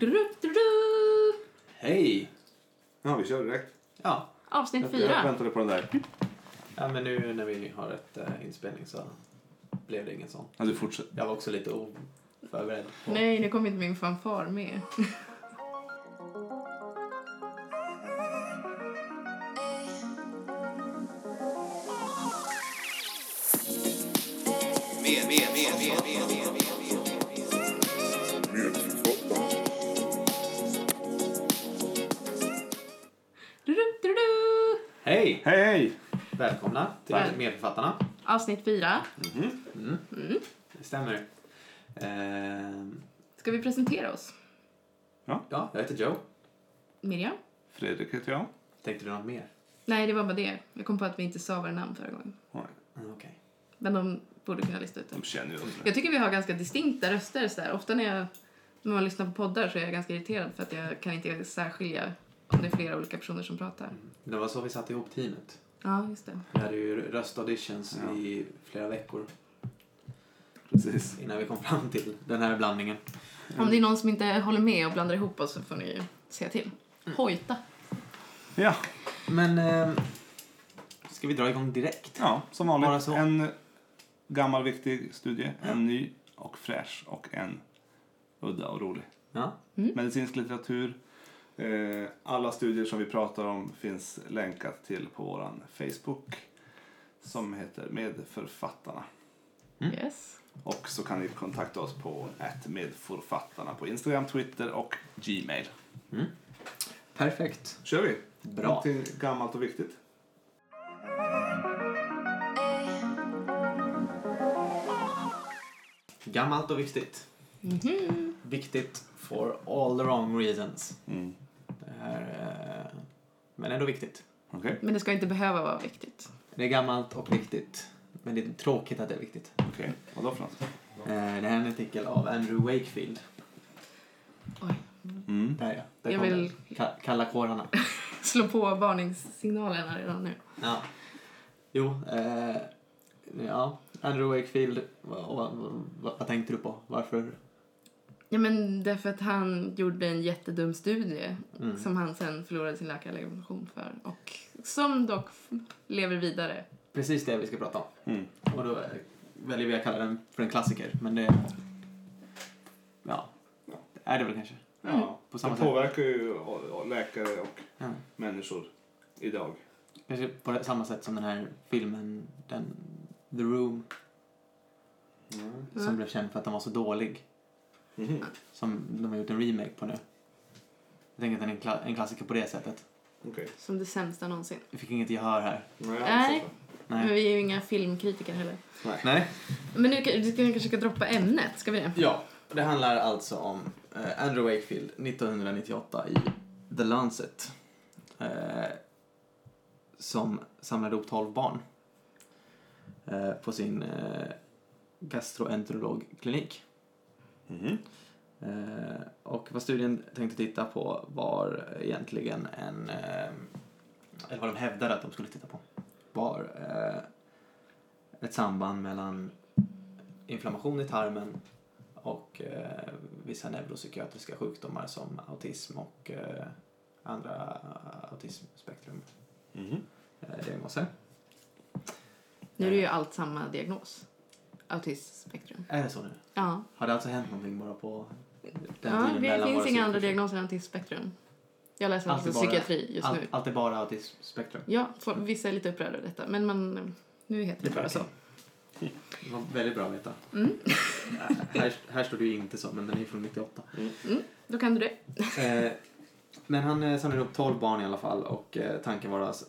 Du-du-du-du. Hej! Ja, vi kör direkt. Ja. Avsnitt Jag fyra. väntade på den där. ja, men nu när vi har ett uh, inspelning så blev det ingen sån. Ja, du fortsätter. Jag var också lite oförberedd. På... Nej, nu kommer inte min fanfar. Med, Avsnitt fyra. Mm. Det stämmer. Ehm, Ska vi presentera oss? ja, jag heter Joe. Miriam? Fredrik heter jag. Tänkte du något mer? Nej, det var bara det. Jag kom på att vi inte sa våra namn förra gången. Mm, Okej. Men de borde kunna lista ut det. de känner ju oss. Jag tycker vi har ganska distinkta röster. Så där. Ofta när, jag, när man lyssnar på poddar så är jag ganska irriterad för att jag kan inte särskilja om det är flera olika personer som pratar. Det var så vi satte ihop teamet. Ja, just det. Vi hade ju röstauditions Ja. i flera veckor Precis. innan vi kom fram till den här blandningen. Om det är någon som inte håller med och blandar ihop oss så får ni säga till. Hojta. Ja, Men ehm, ska vi dra igång direkt? ja som vanligt. så. En gammal viktig studie, en ny och fräsch och en udda och rolig. Ja. Medicinsk litteratur. Eh, alla studier som vi pratar om finns länkat till på vår Facebook som heter Medförfattarna. Mm. Yes. Och så kan ni kontakta oss på medförfattarna på Instagram, Twitter och Gmail. Perfekt. kör vi! Bra. Någonting gammalt och viktigt. Gammalt och viktigt. Viktigt for all the wrong reasons. Mm. Här, eh, men ändå viktigt. Okej, Men det ska inte behöva vara viktigt. Det är gammalt och viktigt. Men det är tråkigt att det är viktigt. okej. Vad då för något? Eh, det här är en artikel av Andrew Wakefield. Oj. Mm. Där ja. Där Jag vill-. Ka- kalla kårarna. Slå på varningssignalerna redan nu. Ja. Jo, eh, ja. Andrew Wakefield, vad, vad, vad, vad tänkte du på? Varför? Ja, men därför att han gjorde en jättedum studie Mm. som han sen förlorade sin läkarlegitimation för och som dock lever vidare. Precis det vi ska prata om. Mm. Och då väljer vi att kalla den för en klassiker. Men det... Ja, det är det väl kanske. Ja, På samma det sätt. påverkar ju läkare och Ja. människor idag. Kanske på samma sätt som den här filmen, den, The Room, Mm. som Mm. blev känd för att den var så dålig. Mhm. Som de har gjort en remake på nu. Jag tänker att den är en, kla- en klassiker på det sättet. Okej. Som det sämsta någonsin. Vi fick inget gehör här. Nej. Nej. Men vi är ju inga filmkritiker heller. Nej. Men nu du ska- kanske ska droppa ämnet, ska vi det? Ja, det handlar alltså om eh, Andrew Wakefield 1998 i The Lancet. Eh, som samlade ihop 12 barn eh, på sin eh, gastroenterologklinik. Mhm. Eh, och vad studien tänkte titta på var egentligen en, eh, eller vad de hävdade att de skulle titta på, var eh, ett samband mellan inflammation i tarmen och eh, vissa neuropsykiatriska sjukdomar som autism och eh, andra autismspektrum eh, diagnoser. Nu är det ju allt samma diagnos. Autismspektrum. Är det så nu? Ja, Har det alltså hänt någonting bara på den ja tiden det finns inga andra diagnoser än autismspektrum. Jag läser Allt alltså bara- psykiatri just allt, nu. allt är bara autismspektrum. Ja, folk, vissa är lite upprörda över detta, men man, nu heter det bara så. Det var väldigt bra att veta. Mm. här, här står det ju inte så, men den är från 98. Då kan du det. Eh, men han eh, samlade upp 12 barn i alla fall och eh, tanken var alltså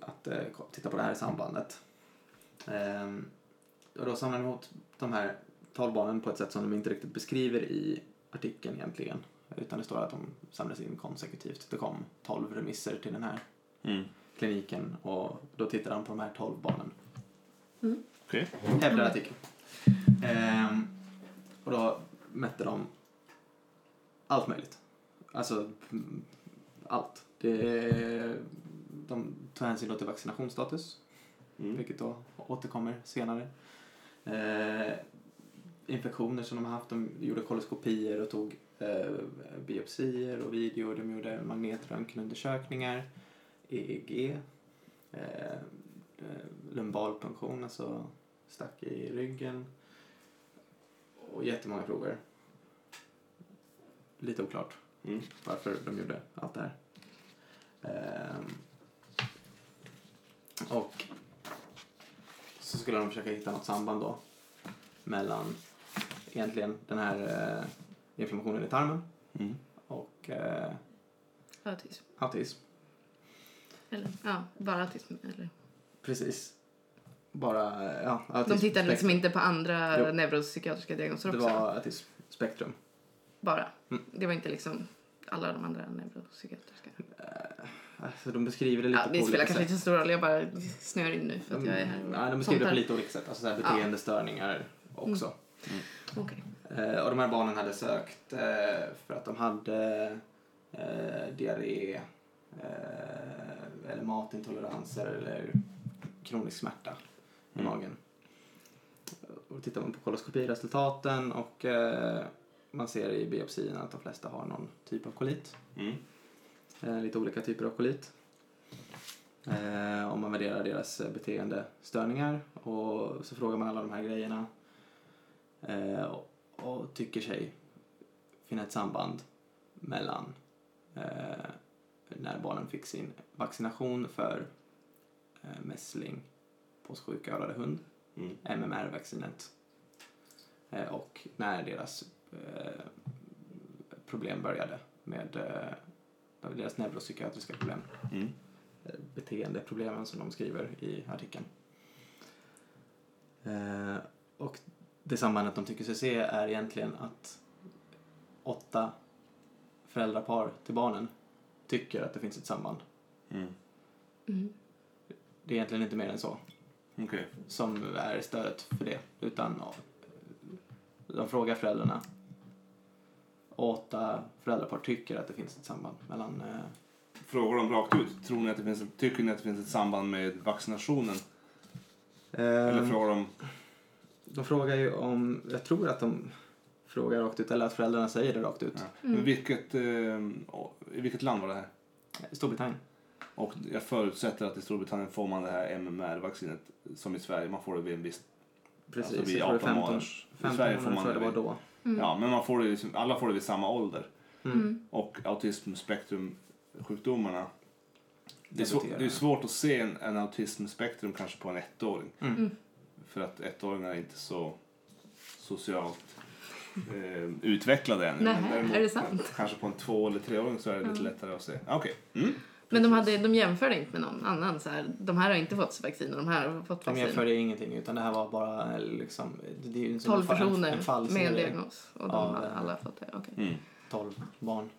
att eh, titta på det här sambandet. Och då samlade han ihop de här 12 barnen på ett sätt som de inte riktigt beskriver i artikeln egentligen. Utan det står att de samlades in konsekutivt. Det kom 12 remisser till den här Mm. kliniken och då tittade han på de här 12 barnen. Okej. Hävdar artikeln. Ehm, och då mätte de allt möjligt. Alltså mm, allt. Det, de tog hänsyn till vaccinationsstatus, Mm. vilket då återkommer senare. Eh, infektioner som de har haft. De gjorde koloskopier och tog eh, biopsier och video. De gjorde magnetröntgenundersökningar, EEG, eh, eh, lumbalpunktion, alltså stack i ryggen och jättemånga prover. Lite oklart Mm. varför de gjorde allt det här. Ehm, och så skulle de försöka hitta något samband då mellan egentligen den här eh, inflammationen i tarmen Mm. och eh, Autism. autism. Eller ja, bara autism. Eller. Precis. Bara, ja, De autism tittade liksom spektrum. inte på andra Jo. neuropsykiatriska diagnoser Det också? var autismspektrum. Bara? Mm. Det var inte liksom alla de andra neuropsykiatriska? Alltså, de beskriver det lite Ja, på det spelar olika kanske sätt. inte så stor roll. Jag bara snör in nu för att jag är här. Nej, de beskriver det på lite olika sätt. Alltså så här beteendestörningar också. här. Okej. Eh, och de här barnen hade sökt eh, för att de hade eh, diarré eh, eller matintoleranser eller kronisk smärta i Mm. magen. Och då tittar man på koloskopiresultaten och eh, man ser i biopsin att de flesta har någon typ av kolit. Mm. Eh, lite olika typer av kolit. Eh, om man värderar deras beteendestörningar och så frågar man alla de här grejerna eh, och, tycker sig finna ett samband mellan när barnen fick sin vaccination för eh, mässling, påssjuka och röda hund, Mm. MMR-vaccinet och när deras problem började med deras neuropsykiatriska problem Mm. eh, beteendeproblemen som de skriver i artikeln. Eh, och det sambandet de tycker sig se är egentligen att åtta föräldrapar till barnen tycker att det finns ett samband. Mm. Mm. Det är egentligen inte mer än så Okej. som är stödet för det. Utan ja, de frågar föräldrarna. Och åtta föräldrapar tycker att det finns ett samband mellan eh, Frågar de rakt ut? Tror ni att det finns tycker ni att det finns ett samband med vaccinationen? Eller Ehm, frågar de... De frågar ju om, jag tror att de frågar rakt ut, eller att föräldrarna säger det rakt ut. Ja. Mm. Men vilket, eh, I vilket land var det här? Storbritannien. Och jag förutsätter att i Storbritannien får man det här MMR-vaccinet som i Sverige. Man får det vid en viss... Precis, Alltså vid jag tror det är 18 15, månaders... I 15 Sverige får man det vid, då. Ja, men man får det, liksom- alla får det vid samma ålder. Mm. Mm. Och autismspektrumsjukdomarna. Det är, svår, det är svårt att se en, en autismspektrum kanske på en ettåring. Mm. Mm. För att ettåringar är inte så socialt eh, utvecklade ännu. Nej, Men däremot är det sant? Kanske på en två eller treåring så är det lite lättare att se. Okej. Mm. Men de, hade, de jämförde inte med någon annan. Så här, de här har inte fått vaccin och de här har fått De vaccin. jämförde ingenting utan det här var bara eh, liksom, det är ju som 12 en, fa- personer en, en falsk med en diagnos. Och de Ja, hade det- alla fått det. Okej. Mm. 12 barn.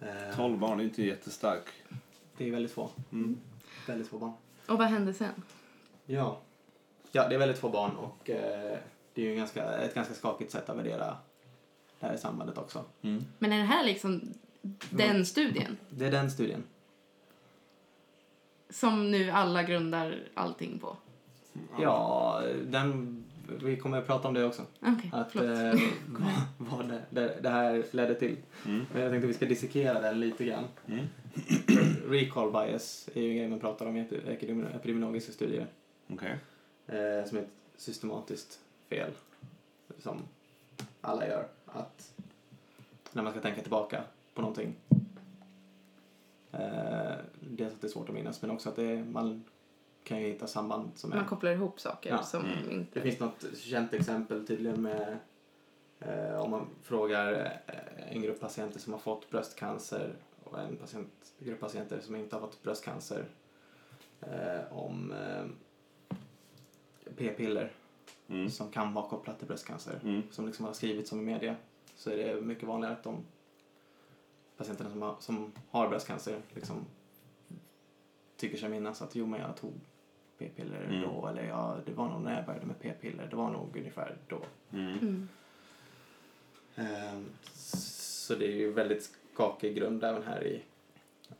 Eh, 12 barn det är inte jättestark. Det är väldigt få. Mm. Väldigt få barn. Och vad hände sen? Ja. Ja, det är väldigt få barn och eh, det är ju ganska, ett ganska skakigt sätt att värdera det här sambandet också. Mm. Men är det här liksom den studien Det är den studien. som nu alla grundar allting på? Ja, den, vi kommer att prata om det också. Okej, Att, förlåt. eh, vad, vad det, det, det här ledde till. Mm. Men jag tänkte att vi ska dissekera den lite grann. Mm. Recall bias är ju en grej man pratar om i epidemi- epidemiologiska studier. Okej. Eh, som är ett systematiskt fel som alla gör. Att när man ska tänka tillbaka på någonting. Eh, dels att det är svårt att minnas men också att det, man kan ju hitta samband som är... Man kopplar ihop saker Ja. som Mm. inte... Det finns något känt exempel tydligen med eh, om man frågar eh, en grupp patienter som har fått bröstcancer och en patient, grupp patienter som inte har fått bröstcancer eh, om eh, p-piller Mm. som kan vara kopplat till bröstcancer Mm. som liksom har skrivits om i media så är det mycket vanligare att de patienterna som har, som har bröstcancer liksom tycker sig minnas att jo men jag tog p-piller Mm. då eller ja, det var nog när jag började med p-piller, det var nog ungefär då. Mm. Mm. Ehm, så det är ju väldigt skakig grund även här i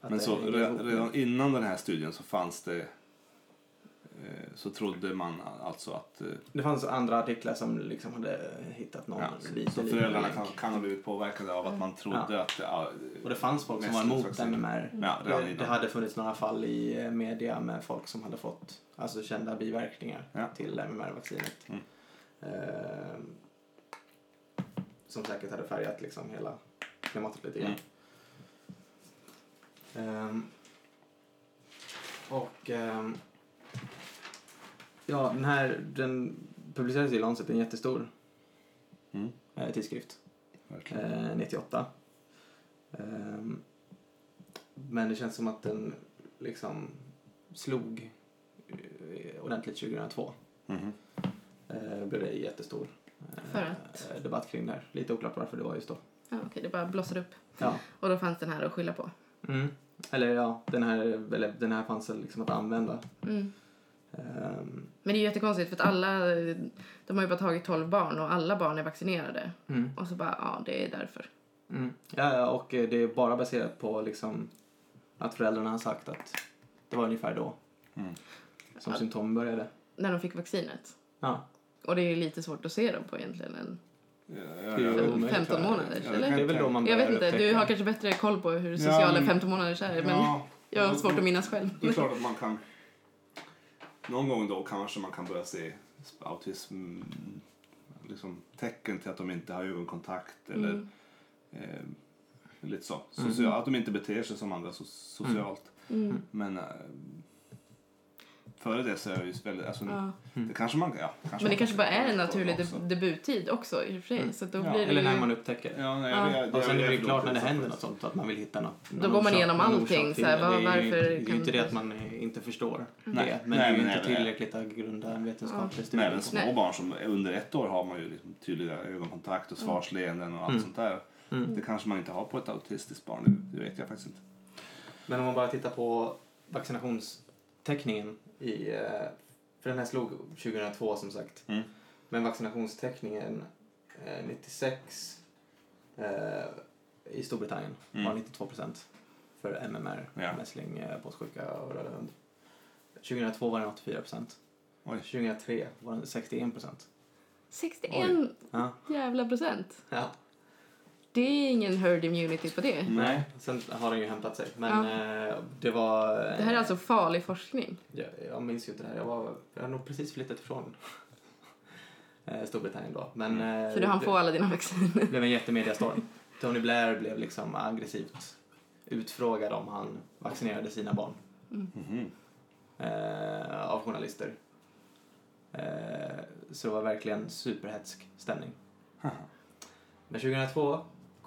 att Men så hänger re, ihop med- redan innan den här studien så fanns det så trodde man alltså att... eh, Det fanns andra artiklar som liksom hade hittat någon Ja, lite så föräldrarna kan, kan ha blivit påverkade av att man trodde Ja. att... Ja, Och det fanns folk som var emot. MMR. Ja, det, det hade funnits några fall i eh, media med folk som hade fått alltså, kända biverkningar Ja. till MMR-vaccinet. Mm. Ehm, som säkert hade färgat liksom hela klimatet lite grann. Ehm, och ehm, ja, den här den publicerades i Lancet, en jättestor Mm. eh, tidskrift. verkligen. Eh, 98. Ehm, men det känns som att den liksom slog eh, ordentligt 2002. Mhm. Eh, blev det jättestor eh, För att? eh, debatt kring det här. Lite oklart varför det var just då. Ja, okej, det bara blossade upp. Ja. Och då fanns den här att skylla på. Mm. Eller ja, den här, eller, den här fanns liksom att använda. Mm. Ehm, Men det är ju jättekonstigt för att alla, de har ju bara tagit 12 barn och alla barn är vaccinerade. mm. Och så bara, ja det är därför. Mm. Ja, ja, och eh, det är bara baserat på liksom att föräldrarna har sagt att det var ungefär då Mm. som Ja. symptomen började. När de fick vaccinet. Ja. Och det är ju lite svårt att se dem på egentligen. Än, Ja, ja, ju ja. omöjligt, 15 tror jag. månader, Ja, eller? Det är väl då man jag vet inte, du upptäcka. har kanske bättre koll på hur Ja, sociala men- 15 månaders är. Men Ja, jag har svårt att minnas själv. Det är klart att man kan... Någon gång då kanske man kan börja se autism, liksom tecken till att de inte har ögonkontakt eller Mm. eh, lite så. Social, Att de inte beter sig som andra so socialt. Mm. Men eh, före det så är det ju väldigt... Alltså, Ja. Det kanske man ja, kanske Men det kanske bara är en naturlig också. deb- debuttid också i och för sig. Mm. Så då Ja, blir det Eller när man upptäcker det. Ja, nej, Ja. det, det, Och sen är det ju klart när det händer något sånt att man vill hitta något. Då går man igenom någon allting, så här, det. vad- Det är ju varför inte- Det är ju kan- inte det att man eh, inte förstår Nej. det. Men Nej, det är ju men inte även- tillräckligt att grunda en vetenskaplig Men studie även på. små Nej. barn som under ett år har man ju liksom tydliga ögonkontakt och svarsleenden och allt Mm. sånt där. Mm. Det kanske man inte har på ett autistiskt barn, det, det vet jag faktiskt inte. Men om man bara tittar på vaccinationstäckningen i... eh, För den här slog 2002 som sagt. Mm. Men vaccinationstäckningen eh, 96 eh, i Storbritannien Mm. var 92 procent för MMR, Ja. mässling, eh, påssjuka och röda hund. 2002 var den 84 procent. Oj. 2003 var den 61 procent. 61 Ja. jävla procent. ja. Det är ingen herd immunity på det. Nej, sen har den ju hämtat sig. Men eh, det var... eh, Det här är alltså farlig forskning. Jag, jag minns ju inte det här. Jag, var, jag har nog precis flyttat ifrån eh, Storbritannien då. Men eh, För du hann få alla dina vacciner. det blev en jättemediastorm. Tony Blair blev liksom aggressivt utfrågad om han vaccinerade sina barn Mhm. eh, av journalister. Eh, så det var verkligen superhetsk stämning. Men 2002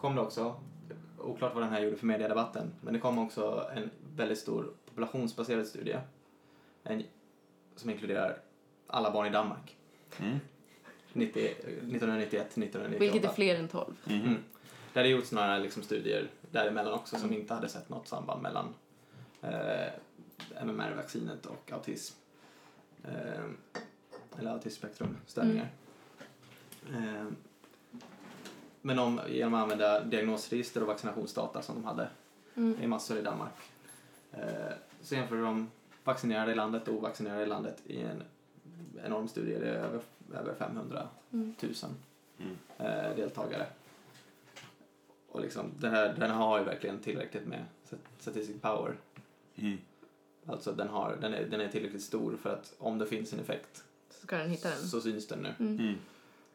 kom det också, oklart vad den här gjorde för mediedebatten, men det kom också en väldigt stor populationsbaserad studie en, som inkluderar alla barn i Danmark. Mm. 90, 1991 till 1998. Vilket är fler än 12. Mhm. Mm. Det hade gjorts några liksom, studier däremellan också som inte hade sett något samband mellan eh, MMR-vaccinet och autism. Eh, eller autismspektrumstörningar. Eh, men om, genom att använda diagnosregister och vaccinationsdata som de hade Mm. i massor i Danmark eh, så jämförde de vaccinerade i landet och ovaccinerade i landet i en enorm studie. Det är över, över 500 Mm. 000 Mm. eh, deltagare. Och liksom, den, här, den har ju verkligen tillräckligt med stat- statistic power. Mm. Alltså den, har, den, är, den är tillräckligt stor för att om det finns en effekt Så ska den hitta den. så syns den nu. Mm.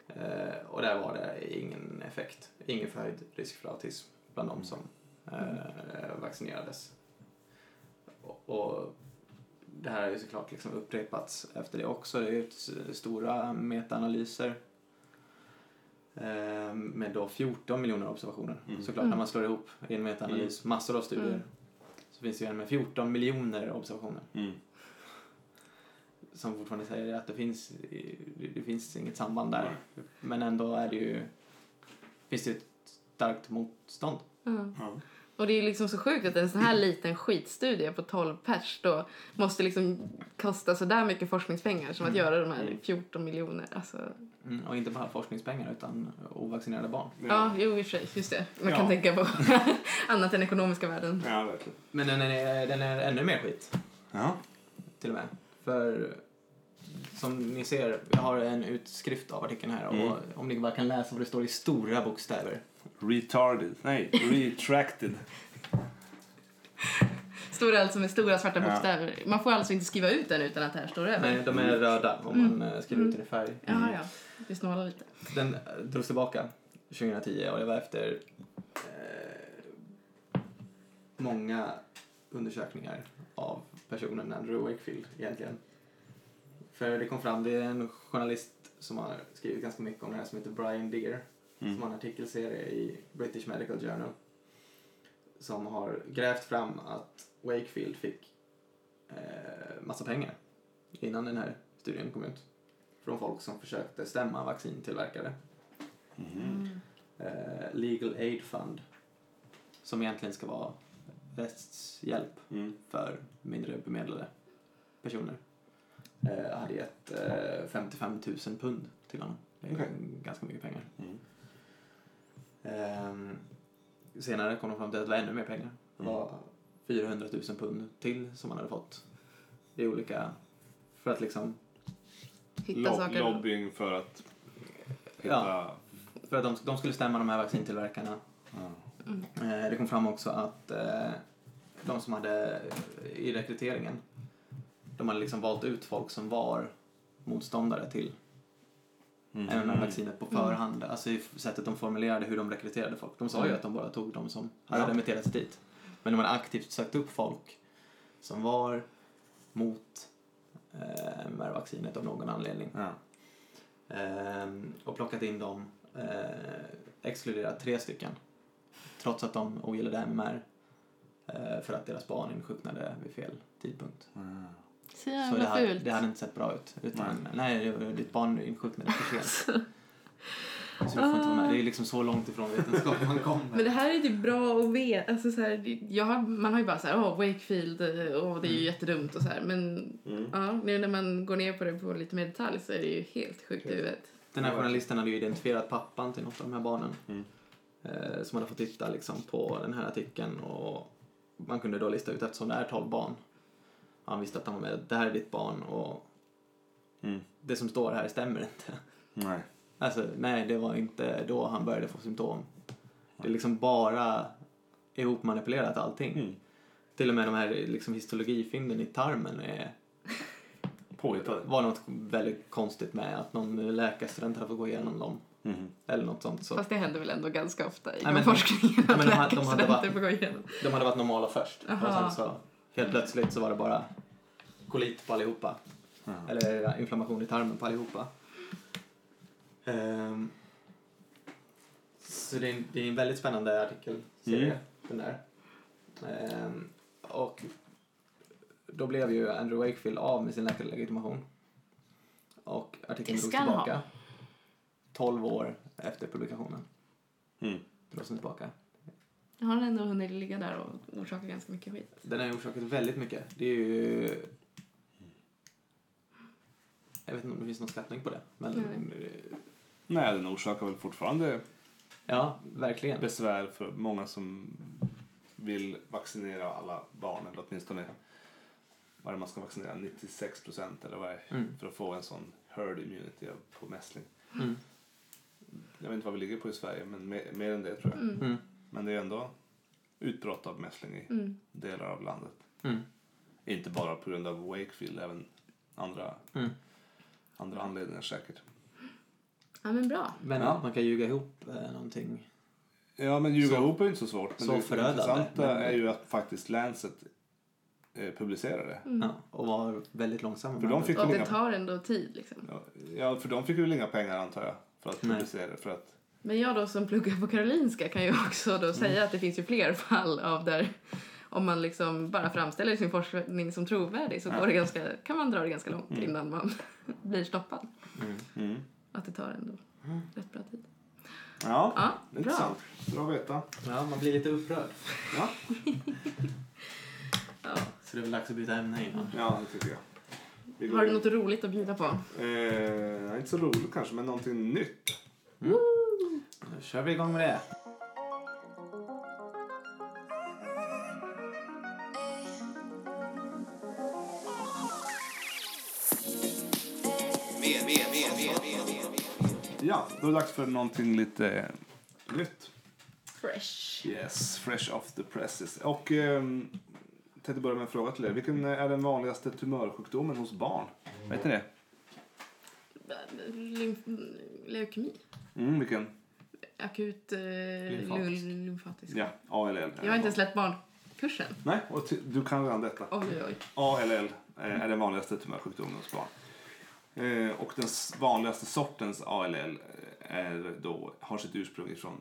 Mm. Eh, och där var det ingen effekt. Ingen förhöjd risk för autism bland de som eh, vaccinerades. Och, och det här har ju såklart liksom upprepats efter det också. Det är ju stora metaanalyser eh, med då 14 miljoner observationer. Mm. Såklart Mm. när man slår ihop i en metaanalys massor av studier Mm. så finns det ju en med 14 miljoner observationer Mm. som fortfarande säger att det finns, finns inget samband där. Men ändå är det ju, finns det ett starkt motstånd. Ja. Ja. Och det är liksom så sjukt att en sån här liten skitstudie på 12 pers då måste liksom kosta så där mycket forskningspengar som att göra de här 14 miljoner. Alltså, Mm, och inte bara forskningspengar utan ovaccinerade barn. ja, jo i och för sig, just det. Man kan Ja. tänka på annat än ekonomiska värden. ja, verkligen. Men den är, den är ännu mer skit Ja. till och med. För som ni ser, jag har en utskrift av artikeln här och Mm. om ni bara kan läsa vad det står i stora bokstäver. Retarded. Nej, retracted. Står det alltså med stora svarta Ja. bokstäver. Man får alltså inte skriva ut den utan att det här står över. Nej, de är röda om man eh, skriver ut den i färg. Ja, ja. Vi snålar lite. Den eh, drogs tillbaka 2010 och det var efter eh, många undersökningar av personen Andrew Wakefield egentligen. För det kom fram, det är en journalist som har skrivit ganska mycket om det här som heter Brian Deere Mm. som har en artikelserie i British Medical Journal som har grävt fram att Wakefield fick eh, massa pengar innan den här studien kom ut från folk som försökte stämma vaccintillverkare. Mhm. Eh, Legal Aid Fund som egentligen ska vara rättshjälp Mm. för mindre bemedlade personer. Eh, hade gett eh, 55 000 pund till honom. Det är Okej. ganska mycket pengar. Mm. Ehm, senare kom de fram till att det var ännu mer pengar. Det var 400 000 pund till som han hade fått i olika, för att liksom, Hitta Lob- saker. lobbying för att hitta... Ja. för att de, de skulle stämma de här vaccintillverkarna. Ja. Eh, det kom fram också att eh, de som hade i rekryteringen, de hade liksom valt ut folk som var motståndare till Mhm. MMR-vaccinet på förhand. Alltså i sättet de formulerade hur de rekryterade folk. De sa ju Mm. att de bara tog de som hade Ja. remitterats dit. Men de hade aktivt sökt upp folk som var mot eh, MMR-vaccinet av någon anledning. Ja. Ehm, och plockat in dem, eh, exkluderat tre stycken. Trots att de ogillade MMR. Eh, för att deras barn insjuknade vid fel tidpunkt. Ja. Så Så det hade, fult. det hade inte sett bra ut. Utan, nej, det- ditt barn insjuknade för sent. Så du får inte vara med. Det är liksom så långt ifrån vetenskap man kommer. Men det här är typ bra att veta. Alltså så här, jag har, man har ju bara så här, åh, Wakefield, åh, det är ju jättedumt och så här. Men Mm. ja, nu när man går ner på det på lite mer detalj så är det ju helt sjukt i huvudet. Den här journalisten hade ju identifierat pappan till något av de här barnen. Mm. Eh, som hade fått titta liksom på den här artikeln och man kunde då lista ut eftersom det är 12 barn. Han visste att han var med, det här är ditt barn och Mm. det som står här stämmer inte. Nej. Alltså nej, det var inte då han började få symptom. Det är liksom bara ihopmanipulerat allting. Mm. Till och med de här liksom, histologifynden i tarmen är, Påhittad. var något väldigt konstigt med att någon läkarstudent hade fått gå igenom dem. Mhm. Eller något sånt. Så Fast det händer väl ändå ganska ofta i Nej, de men- forskningen att men de hade- de hade läkarstudenter varit- får gå igenom. de hade varit normala först. Och Aha. sen så helt plötsligt så var det bara kolit på allihopa. Ja. Eller inflammation i tarmen på allihopa. Ehm, så det är, en, det är en väldigt spännande artikelserie, Mm. den där. Ehm, och då blev ju Andrew Wakefield av med sin läkarlegitimation. Och artikeln drogs ha. tillbaka. 12 år efter publikationen Mm. drogs den tillbaka. Har ändå hunnit ligga där och orsaka ganska mycket skit. Den har orsakat väldigt mycket. Det är ju... Jag vet inte om det finns någon skattning på det. Men Nej, den orsakar väl fortfarande ja, verkligen. besvär för många som vill vaccinera alla barn. Eller åtminstone vad det man ska vaccinera? 96 procent eller vad? Mm. För att få en sån herd immunity på mässling. Mm. Jag vet inte vad vi ligger på i Sverige, men mer, mer än det tror jag. Mm. Men det är ändå utbrott av mässling i Mm. delar av landet. Mm. Inte bara på grund av Wakefield, även andra, Mm. andra anledningar säkert. Ja men bra. Men Ja. man kan ljuga ihop eh, någonting. Ja, men ljuga Så- ihop är ju inte så svårt. Men så det förödande, intressanta men- är ju att faktiskt Lancet eh, publicerar det. Mm. Ja, och var väldigt långsamma. För de fick- Och det inga- tar ändå tid liksom. Ja, för de fick väl inga pengar antar jag för att Nej. publicera det. För att, Men jag då som pluggar på Karolinska kan ju också då säga att det finns ju fler fall av där om man liksom bara framställer sin forskning som trovärdig så går det ganska, kan man dra det ganska långt Mm. innan man blir stoppad. Mm. mm. Att det tar ändå rätt bra tid. Ja, Ja, bra. intressant. Bra att veta. Ja, man blir lite upprörd. Ja, Ja. Så det är väl dags att byta ämne innan. ja det tycker jag. Vi Har du något roligt att bjuda på? Eh, inte så roligt kanske, men någonting nytt. Då kör vi igång med det. Ja, då är det dags för någonting lite nytt. Fresh. Yes, fresh off the presses. Och jag tänkte börja med en fråga till er. Vilken är den vanligaste tumörsjukdomen hos barn? Vet ni det? Lymf- leukemi. Mm, vilken? Akut eh, Lymfatisk. lym- lymfatisk. Ja, ALL. Jag har inte släppt barnkursen. Nej, och du kan redan detta. Oj, oj, oj. ALL eh, är den vanligaste tumörsjukdomen hos barn. Eh, och den s- vanligaste sortens ALL eh, är då, har sitt ursprung från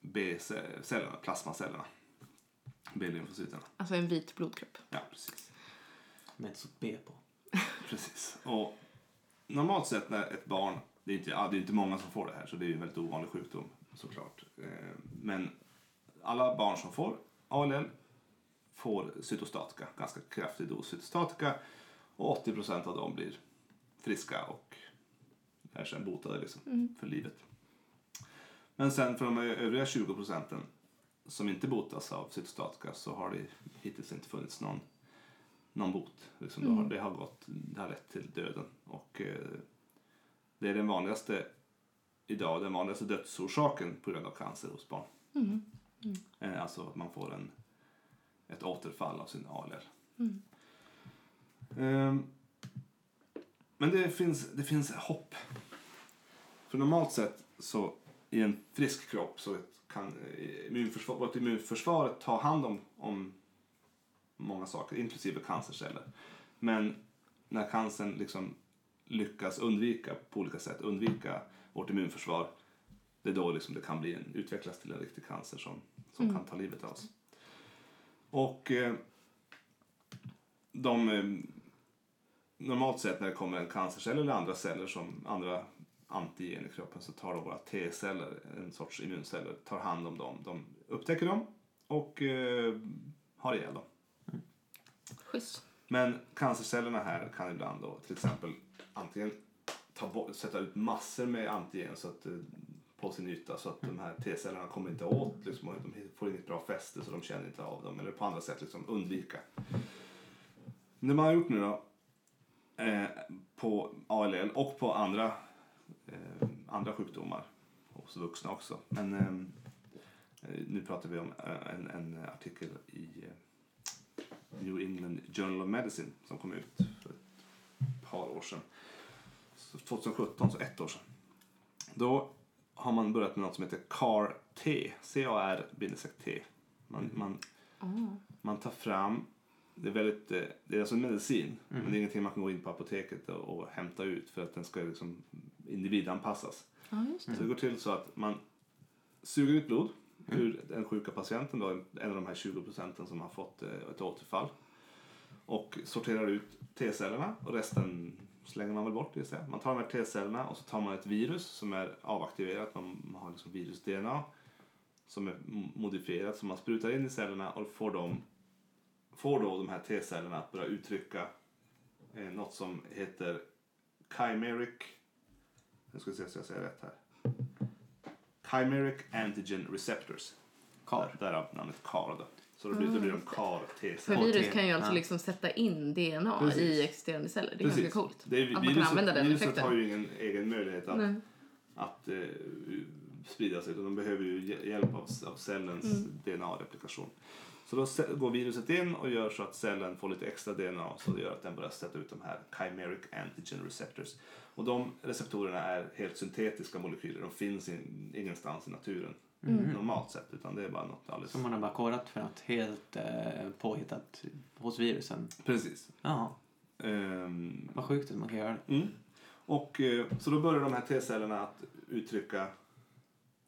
B-cellerna, plasmacellerna. B-lymfocyterna. Alltså en vit blodkropp. Ja, precis. Med ett stort B på. precis. Och normalt sett när ett barn, det är, inte, ja, det är inte många som får det här så det är ju en väldigt ovanlig sjukdom såklart. Eh, men alla barn som får ALL får cytostatika, ganska kraftig dos cytostatika och 80 procent av dem blir friska och är sen botade liksom för livet. Men sen för de övriga 20 procenten som inte botas av cytostatika så har det hittills inte funnits någon, någon bot. Liksom det, har, det, har gått, det har lett till döden. Och eh, det är den vanligaste idag, den vanligaste dödsorsaken på grund av cancer hos barn. Eh, alltså att man får en, ett återfall av sin ALL. Ehm, men det finns, det finns hopp. För normalt sett så i en frisk kropp så kan eh, immunförsvar, vårt immunförsvar ta hand om, om många saker, inklusive cancerceller. Men när cancern liksom lyckas undvika på olika sätt, undvika vårt immunförsvar, det är då liksom det kan bli en, utvecklas till en riktig cancer som, som kan ta livet av oss. Och eh, de, eh, normalt sett när det kommer en cancercell eller andra celler som andra antigen i kroppen så tar då våra T-celler, en sorts immunceller, tar hand om dem. De upptäcker dem och eh, har ihjäl dem. Schysst. Men cancercellerna här kan ibland då till exempel antingen ta bort, sätta ut massor med antigen så att, eh, på sin yta så att de här T-cellerna kommer inte åt, liksom, och de får inget bra fäste så de känner inte av dem eller på andra sätt liksom undvika. Det man har gjort nu då eh, på ALL och på andra, eh, andra sjukdomar hos vuxna också. Men eh, eh nu pratar vi om eh, en, en artikel i New England Journal of Medicine som kom ut för ett par år sedan. Så 2017, så ett år sedan. Då har man börjat med något som heter CAR-T. C-A-R-T. Man, man, man tar fram, det är, väldigt, eh, det är alltså en medicin, men det är ingenting man kan gå in på apoteket och, och hämta ut för att den ska liksom individanpassas. Ja, just det. Så det går till så att man suger ut blod ur den sjuka patienten, då, en av de här 20 procenten som har fått eh, ett återfall. Och sorterar ut T-cellerna och resten slänger man väl bort. jag. Man tar de här T-cellerna och så tar man ett virus som är avaktiverat, man har liksom virus-DNA som är modifierat som man sprutar in i cellerna och får, dem, får då de här T-cellerna att börja uttrycka eh, något som heter chimeric nu ska se så jag säger rätt här. Chimeric antigen receptors. Där, därav namnet CAR då. Så då blir, då blir de CAR För virus kan ju alltså Ja. liksom sätta in DNA Precis. i existerande celler. Det är ganska coolt. Det är, att man kan viruset, använda den viruset effekten. har ju ingen egen möjlighet att, Nej. att eh, sprida sig utan de behöver ju hj- hjälp av, av cellens Mm. DNA-replikation. Så då går viruset in och gör så att cellen får lite extra DNA så det gör att den börjar sätta ut de här chimeric antigen receptors. Och de receptorerna är helt syntetiska molekyler, de finns in, ingenstans i naturen normalt sett utan det är bara något alldeles... Som man har bara kodat för något helt eh, påhittat hos virusen. Precis. Jaha, Ehm, vad sjukt att man kan göra det. Mm. Och, eh, så då börjar de här T-cellerna att uttrycka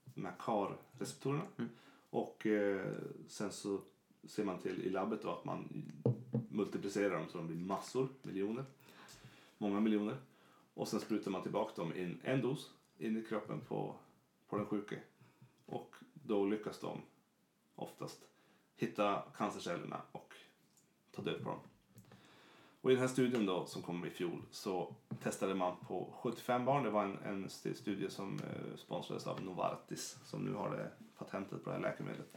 de här CAR-receptorerna. Mm. Och eh, sen så ser man till i labbet då att man multiplicerar dem så de blir massor, miljoner. Många miljoner. Och sen sprutar man tillbaka dem in en dos in i kroppen på, på den sjuke. Då lyckas de oftast hitta cancercellerna och ta död på dem. Och i den här studien då som kom i fjol så testade man på 75 barn. Det var en, en st- studie som eh, sponsrades av Novartis som nu har det patentet på det här läkemedlet.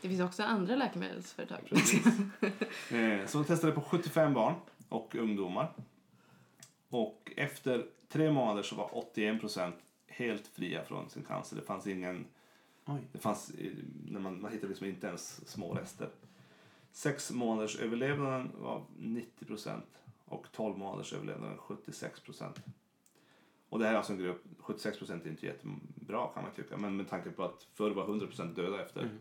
Det finns också andra läkemedelsföretag. Precis. eh, så de testade på 75 barn och ungdomar. Och efter tre månader så var 81 procent helt fria från sin cancer. Det fanns ingen, Oj. det fanns, när man, man hittade liksom inte ens små rester. Sex månaders överlevnaden var 90 procent och 12 månaders överlevnaden 76 procent. Och det här är alltså en grupp, 76 procent är inte jättebra kan man tycka, men med tanke på att förr var 100 procent döda efter Mm.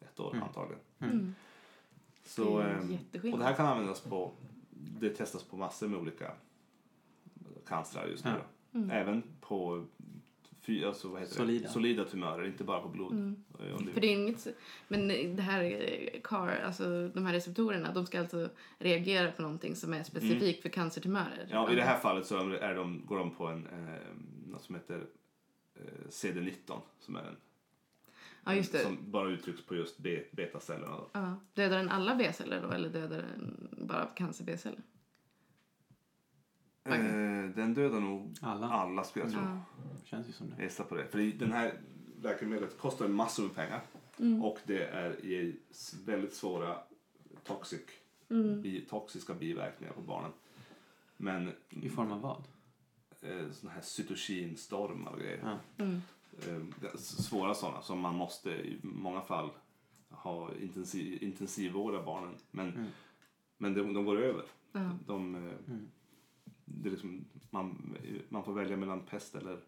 ett år Mm. antagligen. Mm. Så, Det ehm, och det här kan användas på, det testas på massor med olika cancrar just nu. Mm. Även på fy, alltså, vad heter Solida. Det? solida tumörer, inte bara på blod. Mm. För det är inget, men det här eh, CAR, alltså de här receptorerna, de ska alltså reagera på någonting som är specifikt för cancertumörer. Mm. Ja, I det här fallet så är de, går de på en, eh, något som heter eh, CD19 som är en Ja, just det. som bara uttrycks på just B, betacellerna. då. Ja. Dödar den alla B-celler då, eller dödar den bara cancer-B-celler? Eh, den dödar nog Alla. alla skulle jag tro. Ja. Känns ju som det. Jag gissar på det. För den här läkemedlet kostar massor med pengar Mm. och det är i väldigt svåra toxic, Mm. bi, toxiska biverkningar på barnen. Men I form av vad? eh, såna här cytokinstormar och grejer. Ja. Mm. Eh, svåra sådana som man måste i många fall ha intensiv, intensivvårda barnen. Men, Mm. men de, de går över. Ja. De, eh, Mm. Det är liksom, man, man får välja mellan pest eller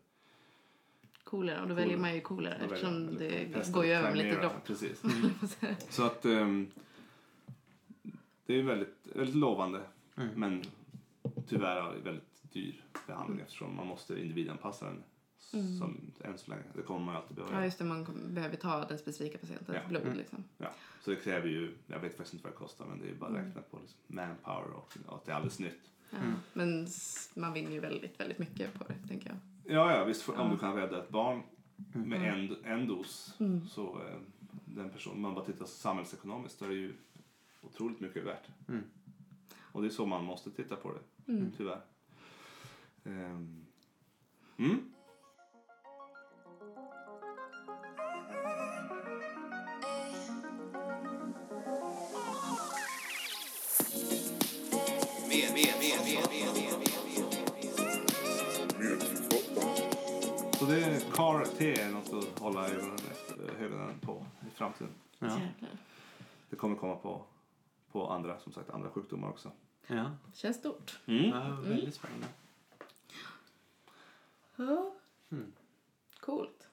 Kolera, och då väljer man ju kolera väljer eftersom det pest går ju över med lite dropp. Precis. Mm. Så att ehm, det är väldigt, väldigt lovande Mm. men tyvärr är det väldigt dyr behandling eftersom man måste individanpassa den Mm. som, än så länge. Det kommer man ju alltid behöva Ja, just det, man behöver ta den specifika patientens Ja. blod Mm. liksom. Ja. Så det kräver ju, jag vet faktiskt inte vad det kostar men det är bara att Mm. räkna på liksom manpower och, och att det är alldeles nytt. Mm. Men man vinner ju väldigt, väldigt mycket på det, tänker jag. Ja, ja visst, om Ja. du kan rädda ett barn med Mm. en, en dos Mm. så eh, den personen, man bara tittar samhällsekonomiskt så är det ju otroligt mycket värt. Mm. Och det är så man måste titta på det. Mm. Tyvärr. Ehm. Mm. Så det är CAR-T är något att hålla ögonen, efter, ögonen på i framtiden. Ja. Det kommer komma på, på andra, som sagt, andra sjukdomar också. Ja. Känns stort. Mm. ja, väldigt spännande. Ja. Mm. Coolt.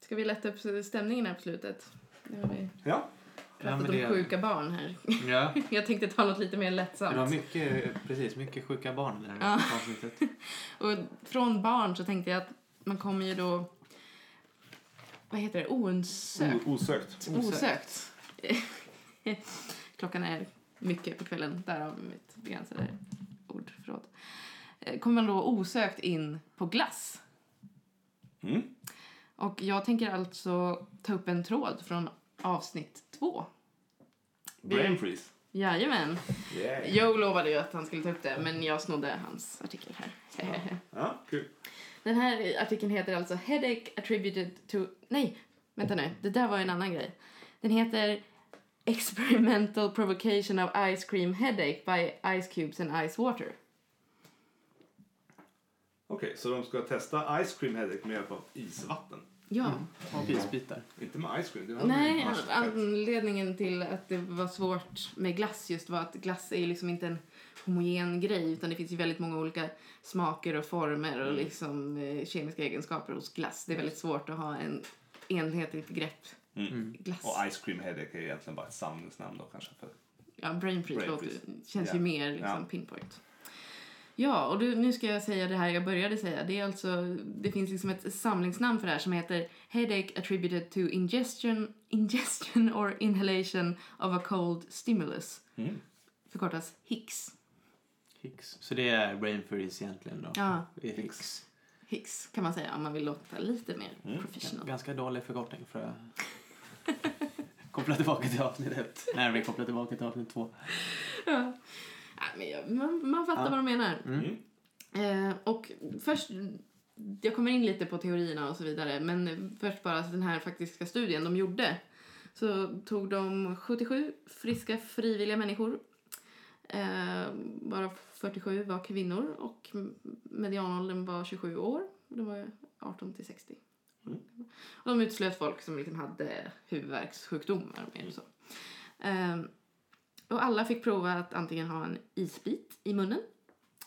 Ska vi lätta upp stämningen här på slutet? Nu har vi Ja. Pratat men det- om sjuka barn här. Ja. Jag tänkte ta något lite mer Det var lättsamt. mycket, precis, mycket sjuka barn i det Ja. här avsnittet. Och från barn så tänkte jag att man kommer ju då... Vad heter det? Oönsökt. O- osökt. Osökt. Klockan är mycket på kvällen, därav mitt begränsade ordförråd. Eh, Kommer man då osökt in på glass. Mm. Och jag tänker alltså ta upp en tråd från avsnitt två. Brain freeze. Jajamän. Yeah. Joe lovade ju att han skulle ta upp det, men jag snodde hans artikel här. Ja, kul. Den här artikeln heter alltså Headache attributed to... Nej, vänta nu. Det där var en annan grej. Den heter Experimental provocation of ice cream headache by ice cubes and ice water. Okej, så de ska testa ice cream headache med hjälp av isvatten. Ja. Och isbitar. Inte med ice cream. Det var Nej, anledningen till att det var svårt med glass just var att glass är ju liksom inte en homogen grej utan det finns ju väldigt många olika smaker och former och liksom eh, kemiska egenskaper hos glass. Det är väldigt svårt att ha en enhetligt grepp Mm. glass. Och ice cream headache är egentligen bara ett samlingsnamn då kanske. För... Ja, brain freeze, Brain låter, freeze. känns Ja. ju mer liksom Ja. pinpoint. Ja, och du, nu ska jag säga det här jag började säga. Det är alltså, det finns liksom ett samlingsnamn för det här som heter Headache attributed to ingestion, ingestion or inhalation of a cold stimulus. Mm. Förkortas HICS. Hicks. Så det är brain freeze egentligen då? Ja, Det är Hicks. HICS kan man säga om man vill låta lite mer Mm. professional. Ganska dålig förkortning för att koppla tillbaka till avsnitt ett. När vi kopplar tillbaka till avsnitt två. Ja. Men jag, man, man fattar vad de menar. Mm. Eh, och först, jag kommer in lite på teorierna och så vidare, men först bara den här faktiska studien de gjorde. Så tog de 77 friska frivilliga människor Eh, bara 47 var kvinnor och medianåldern var 27 år. Det var 18 till 60. Och de utslöt folk som liksom hade huvudvärkssjukdomar. och Mer så. Eh, och alla fick prova att antingen ha en isbit i munnen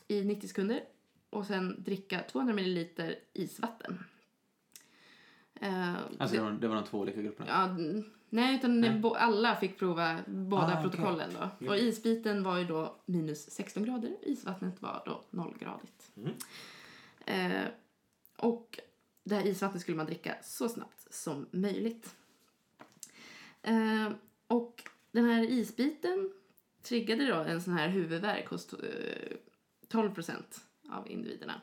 i 90 sekunder och sen dricka 200 milliliter isvatten. Eh, Alltså det var, det var de två olika grupperna? Ja, nej, utan Nej. bo- alla fick prova båda Ah, protokollen då. Och isbiten var ju då minus 16 grader, isvattnet var då nollgradigt. Mm. Eh, och det här isvattnet skulle man dricka så snabbt som möjligt. Eh, och den här isbiten triggade då en sån här huvudvärk hos eh, 12 procent av individerna.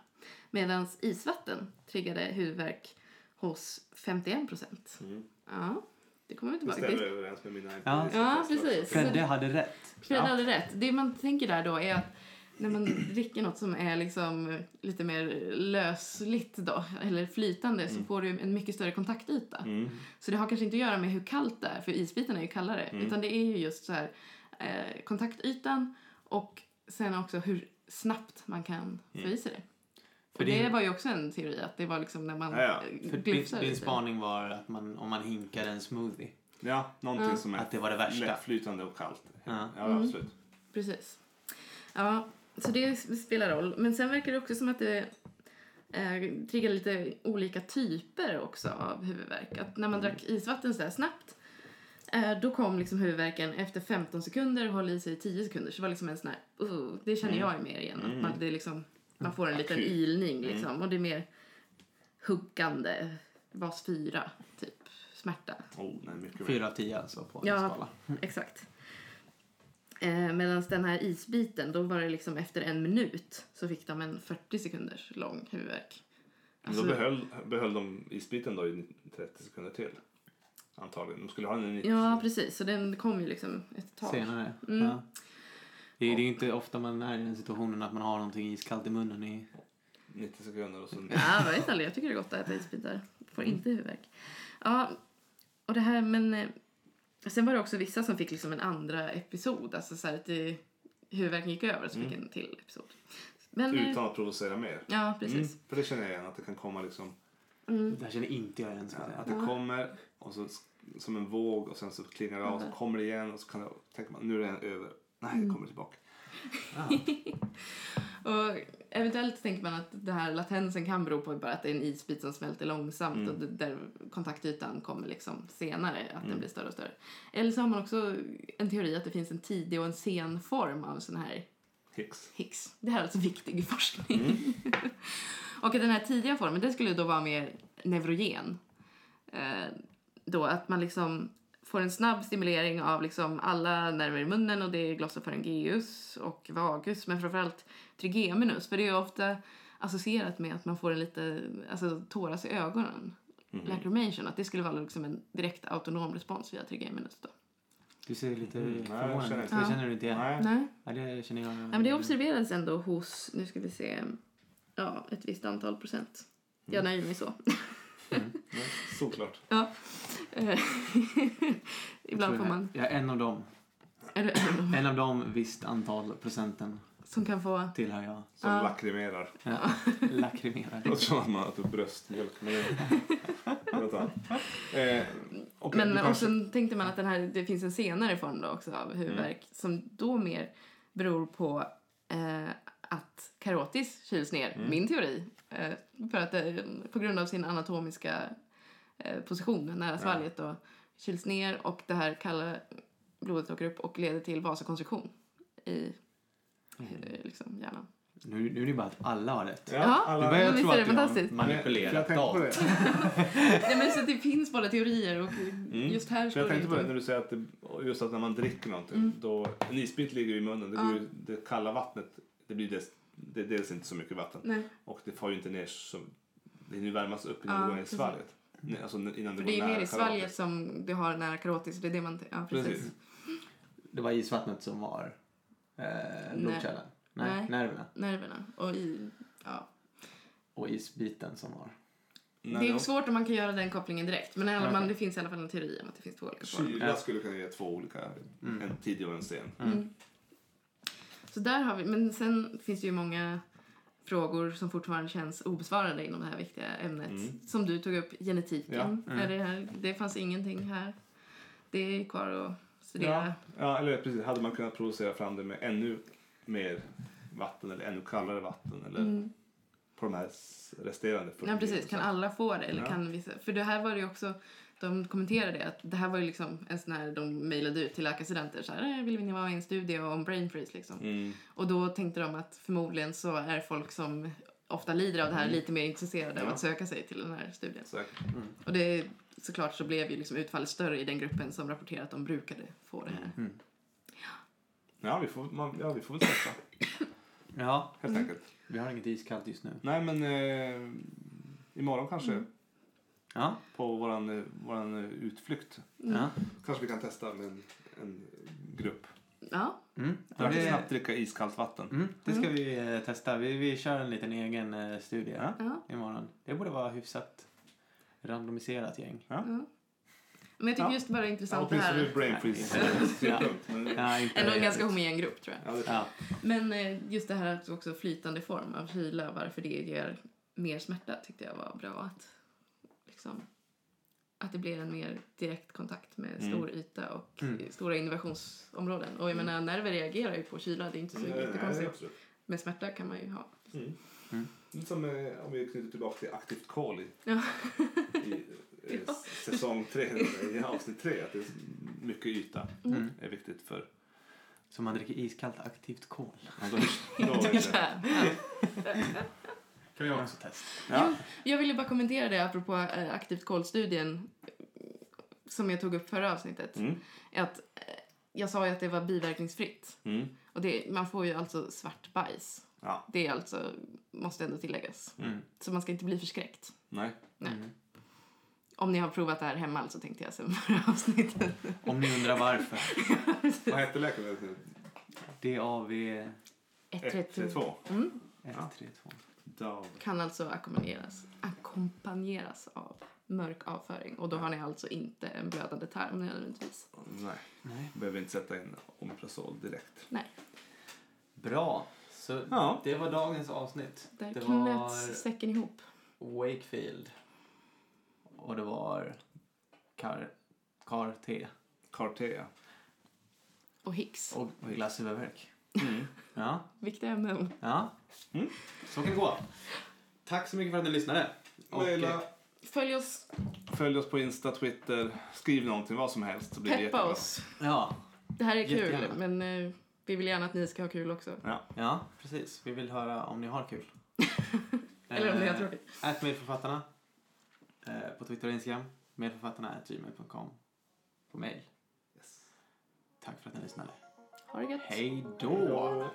Medan isvatten triggade huvudvärk hos 51 procent. Mm. Ja, det kommer vi Det tillbaka stämmer till. överens med mina Ja. Ja, precis. Fredde hade rätt. Fred hade rätt. Det man tänker där då är att när man dricker något som är liksom lite mer lösligt då, eller flytande, så får du en mycket större kontaktyta. Mm. Så det har kanske inte att göra med hur kallt det är, för isbiten är ju kallare. Mm. Utan det är ju just så här eh, kontaktytan och sen också hur snabbt man kan få i sig det. För det, det- var ju också en teori att det var liksom när man Ja, ja. eh, För din, spaning var att man, om man hinkar en smoothie, Ja, någonting Ja. som är att det var det värsta. lättflytande och kallt. Ja. Ja, Mm. absolut. Precis. Ja, så det spelar roll. Men sen verkar det också som att det eh, triggar lite olika typer också av huvudvärk. Att när man drack isvatten så här snabbt eh, då kom liksom huvudvärken efter 15 sekunder och höll i sig i 10 sekunder. Så det var liksom en sån här, uh, det känner jag ju mer igen. Att man, det är liksom, man får en liten ilning liksom. Och det är mer huggande, vas 4 typ, smärta. Oh, nej, mycket mer. fyra av tio alltså på en Ja. skala. Exakt. Eh, Medan den här isbiten, då var det liksom efter en minut så fick de en 40 sekunders lång huvudvärk. Men då behöll, behöll de isbiten då i 30 sekunder till. Antagligen. De skulle ha den i 90 Ja, precis. Så den kom ju liksom ett tag. Senare. Mm. Ja. Det är, det är inte ofta man är i den situationen att man har någonting iskallt i munnen i 90 sekunder och så... Ja, jag vet aldrig. Jag tycker det är gott att äta isbitar. Får inte huvudvärk. Ja, och det här, men... Sen var det också vissa som fick liksom en andra episod. Alltså så här att det, huvudvärken gick över så fick en till episod. Men... eh, Utan att provocera mer. Ja, precis. Mm, för det känner jag igen, att det kan komma liksom... Mm. Det här känner inte jag igen. Säga. Att det kommer och så som en våg och sen så klingar det av och så kommer det igen och så kan tänker man nu är den över. Nej, Mm. det kommer tillbaka. Och eventuellt tänker man att det här latensen kan bero på bara att det är en isbit som smälter långsamt Mm. och det- där kontaktytan kommer liksom senare, att den blir större och större. Eller så har man också en teori att det finns en tidig och en sen form av sån här Hicks. Higgs. Det här är alltså viktig forskning. Mm. och den här tidiga formen, det skulle då vara mer neurogen. Eh, då att man liksom får en snabb stimulering av liksom alla nerver i munnen och det är glossopharyngeus och vagus men framförallt trigeminus för det är ofta associerat med att man får en lite alltså, tåras i ögonen. Mhm. Lacrimation, att det skulle vara liksom en direkt autonom respons via trigeminus då. Du ser lite Mm, förvånad ut. Det känner du inte igen? Nej. Nej. Ja, det känner jag. Ja, men det observerades ändå hos, nu ska vi se, ja, ett visst antal procent. Jag nöjer mig så. Nej, Såklart. Ja. Eh, Ibland får man... Jag är en av dem. Är det En av dem visst antal procenten som kan få... tillhör jag. Som Ja. lakrimerar. Ja. Lakrimerar. Låter som att man äter bröstmjölk. Men något annat. Eh, okej, Men du och kanske- sen tänkte man att den här, det finns en senare form då också av huvudvärk som då mer beror på eh, att karotis kyls ner, min teori. Eh, för att det, på grund av sin anatomiska eh, position nära svalget då kyls ner och det här kalla blodet åker upp och leder till vasokonstruktion i eh, liksom, hjärnan. Nu, nu är det bara att alla har rätt. Ja, alla- Nu börjar jag tro att det jag har manipulerat det. Nej, men så att det finns båda teorier och Mm. just här står jag tänkte på det när du säger att det, just att när man dricker någonting, Mm. då, en isbit ligger i munnen, det, Ja. går ju, det kalla vattnet, det blir dels, det är dels inte så mycket vatten Nej, och det får ju inte ner så, det hinner ju värmas upp innan Ja, det går ner i svalget. Nej, Alltså innan det för går det är mer i svalget som det har nära karotis. Det är det man... Ja, precis. Precis. Det var isvattnet som var eh, blodkärlen. Nej. Nej. nerverna. Nerverna. Och i... Ja. Och isbiten som var... Nej, det är då- svårt om man kan göra den kopplingen direkt. Men alla Okej. fall, det finns i alla fall en teori om att det finns två olika former. Kyla skulle kunna ge två olika, Mm. en tidig och en sen. Mm. Så där har vi, men sen finns det ju många frågor som fortfarande känns obesvarade inom det här viktiga ämnet. Mm. Som du tog upp, genetiken. Ja. Mm. Är det, här, det fanns ingenting här. Det är kvar att studera. Ja, ja, eller precis. Hade man kunnat producera fram det med ännu mer vatten eller ännu kallare vatten eller Mm. på de här resterande 40 Ja, precis. Kan alla få det? Eller Ja. kan vissa? För det här var det ju också, de kommenterade det, att det här var ju liksom en sån här, de mejlade ut till läkarstudenter så här, "Eh, vill ni vara i en studie om brain freeze liksom? Mm. Och då tänkte de att förmodligen så är folk som ofta lider av det här lite mer intresserade av Mm. Ja. att söka sig till den här studien. Säkert. Och det, såklart så blev ju liksom utfallet större i den gruppen som rapporterade att de brukade få det här. Mm. Ja, vi får, man, ja, vi får väl testa Ja, helt Mm. enkelt. vi har inget iskallt just nu. Nej, men eh, imorgon kanske Mm. Ja, på våran, eh, våran utflykt Mm. ja. kanske vi kan testa med en, en grupp. Ja, Mm. Ja, det, snabbt dricka iskallt vatten. mm, det ska vi eh, testa. Vi, vi kör en liten egen eh, studie Ja. ja, imorgon. Det borde vara hyfsat randomiserat gäng. ja. Men jag tycker Ja. just bara det är Ja, intressant det åtminstone ur här. brain Ja. freeze-synpunkt. Men- Ja, Ändå en ganska homogen grupp tror jag. Ja, det Ja. Men eh, just det här att också flytande form av kyla, varför det ger mer smärta tyckte jag var bra. Att, liksom, att det blir en mer direkt kontakt med Mm. stor yta och Mm. stora innovationsområden. Och jag menar, nerver reagerar ju på kyla, det är inte så Nej, nej, jättekonstigt. Men smärta kan man ju ha. Mm. Mm. Lite som eh, om vi knyter tillbaka till aktivt kol i, Ja. i eh, Ja. säsong tre, i avsnitt tre. Att det är mycket yta Mm. är viktigt för... Så man dricker iskallt aktivt kol. Ja, då, då är det. Ja. Kan vi också testa. Ja. Jag ville bara kommentera det apropå eh, aktivt kolstudien som jag tog upp förra avsnittet. Mm. Att, eh, jag sa ju att det var biverkningsfritt. Mm. Och det, man får ju alltså svart bajs. Ja. Det är alltså, måste ändå tilläggas. Mm. Så man ska inte bli förskräckt. Nej. Nej. Mm. Om ni har provat det här hemma alltså tänkte jag sen förra avsnittet. Om ni undrar varför. Vad hette läkemedlet? DAV 132. Mm. 132. Dav. Kan alltså ackompanjeras, ackompanjeras av mörk avföring. Och då har ni alltså inte en blödande tarm nödvändigtvis. Nej, Nej. behöver inte sätta in Omeprazol direkt. Bra. Så Ja. det var dagens avsnitt. Där det knöts var säcken ihop. Wakefield. Och det var Car, Car T. Cartea. Och Hicks. Och glasshuvudvärk. Mm. Ja, Viktiga ämnen. ja. Mm. Så kan det gå. Tack så mycket för att ni lyssnade. Och, eh, Följ oss, följ oss på Insta, Twitter, skriv någonting, vad som helst. Så blir det peppa jättebra. oss. Ja, Det här är kul, Jättegärna. men eh, vi vill gärna att ni ska ha kul också. Ja. ja, precis. Vi vill höra om ni har kul. Eller om ni har Eh, tråkigt. Ät medförfattarna. Eh, på Twitter och Instagram. Medförfattarna gmail.com. På mail. Yes. Tack för att ni lyssnade. Ha det gött. Hej då! Då.